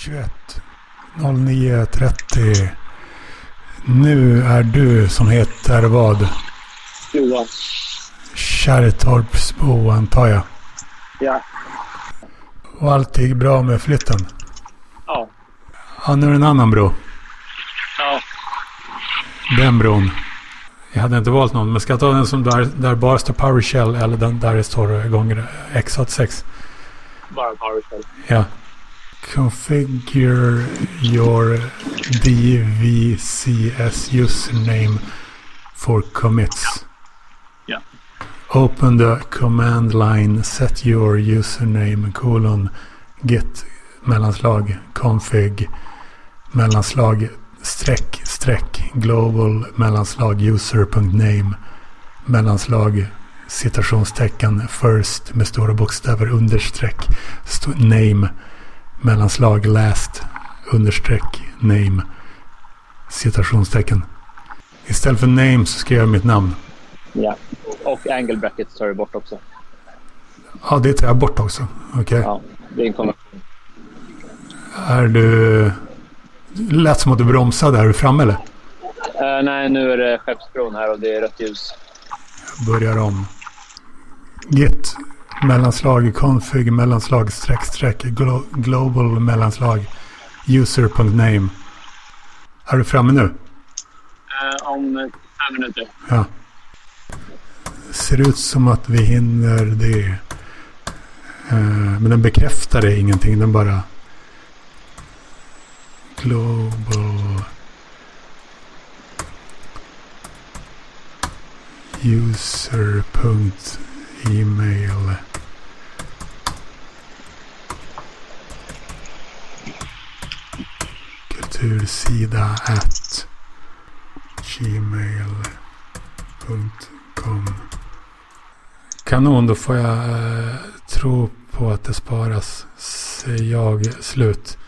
21 09 30. Nu är du som heter vad? Johan. Kärrtorpsbo antar jag. Ja. Och allt gick bra med flytten? Ja. Ja, nu är det en annan bro. Ja. Den bron. Jag hade inte valt någon, men ska jag ta den som där, där bara står PowerShell eller den där det står gånger x86? Bara PowerShell. Ja. Configure your DVCS username for commits. Ja. Open the command line set your username colon git mellanslag config mellanslag streck streck global mellanslag user.name mellanslag citationstecken first med stora bokstäver understreck st- name mellanslag last understreck name citationstecken. Istället för name så ska jag mitt namn. Ja. Och angle brackets tar du bort också. Ja, det tar jag bort också. Okej. Ja. Det är en. Är du... Det lät som att du bromsade. Är du framme eller? Uh, nej, nu är det Skeppsbron här och det är rött ljus. Jag börjar om. Git mellanslag config mellanslag streck streck glo global mellanslag user.name. Är du framme nu? Uh, om fem minuter. Ja. Ser ut som att vi hinner det. Eh, men den bekräftar det ingenting. Den bara... Global... User.email. Kultursida at gmail.com Kanon, då får jag eh, tro på att det sparas. Säger jag. Slut.